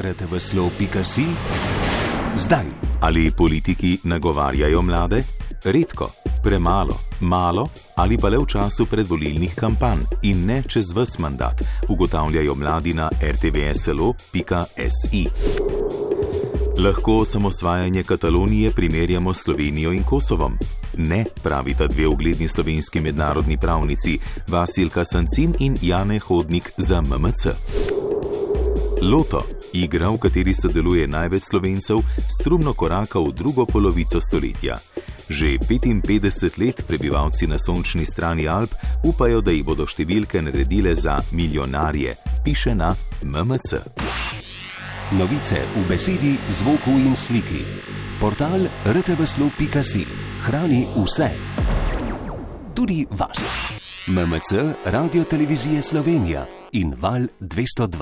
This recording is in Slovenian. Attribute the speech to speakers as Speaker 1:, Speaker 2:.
Speaker 1: rtvslo.si zdaj.
Speaker 2: Ali politiki nagovarjajo mlade? Redko, premalo, malo ali pa le v času predvolilnih kampanj in ne čez vse mandat, ugotavljajo mladi na rtvslo.si. Lahko osamosvajanje Katalonije primerjamo s Slovenijo in Kosovom? Ne, pravita dve ugledni slovenski mednarodni pravnici, Vasilka Sancin in Jane Hodnik za MMC. Loto, igra, v kateri sodeluje največ slovencev, strumno koraka v drugo polovico stoletja. Že 55 let prebivalci na sončni strani Alp upajo, da jih bodo številke naredile za milijonarje, piše na MMC.
Speaker 1: Novice v besedi, zvoku in sliki. Portal rtvslo.si hrani vse. Tudi vas. MMC, Radio Televizije Slovenija in Val 202.